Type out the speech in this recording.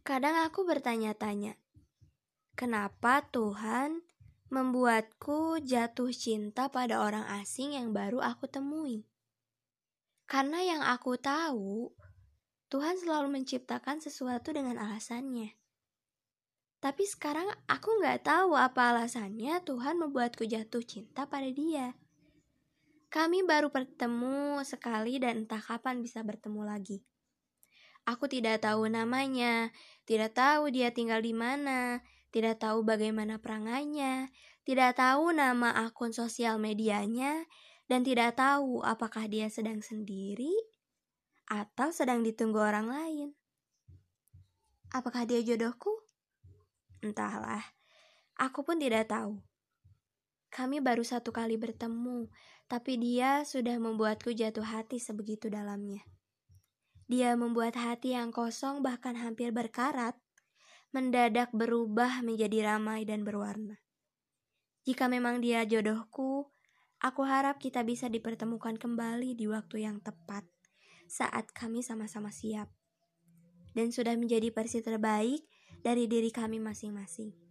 Kadang aku bertanya-tanya, kenapa Tuhan membuatku jatuh cinta pada orang asing yang baru aku temui? Karena yang aku tahu, Tuhan selalu menciptakan sesuatu dengan alasannya. Tapi sekarang aku nggak tahu apa alasannya Tuhan membuatku jatuh cinta pada dia. Kami baru bertemu sekali dan entah kapan bisa bertemu lagi. Aku tidak tahu namanya, tidak tahu dia tinggal di mana, tidak tahu bagaimana perangainya, tidak tahu nama akun sosial medianya, dan tidak tahu apakah dia sedang sendiri atau sedang ditunggu orang lain. Apakah dia jodohku? Entahlah, aku pun tidak tahu. Kami baru satu kali bertemu, tapi dia sudah membuatku jatuh hati sebegitu dalamnya. Dia membuat hati yang kosong bahkan hampir berkarat, mendadak berubah menjadi ramai dan berwarna. Jika memang dia jodohku, aku harap kita bisa dipertemukan kembali di waktu yang tepat saat kami sama-sama siap dan sudah menjadi versi terbaik dari diri kami masing-masing.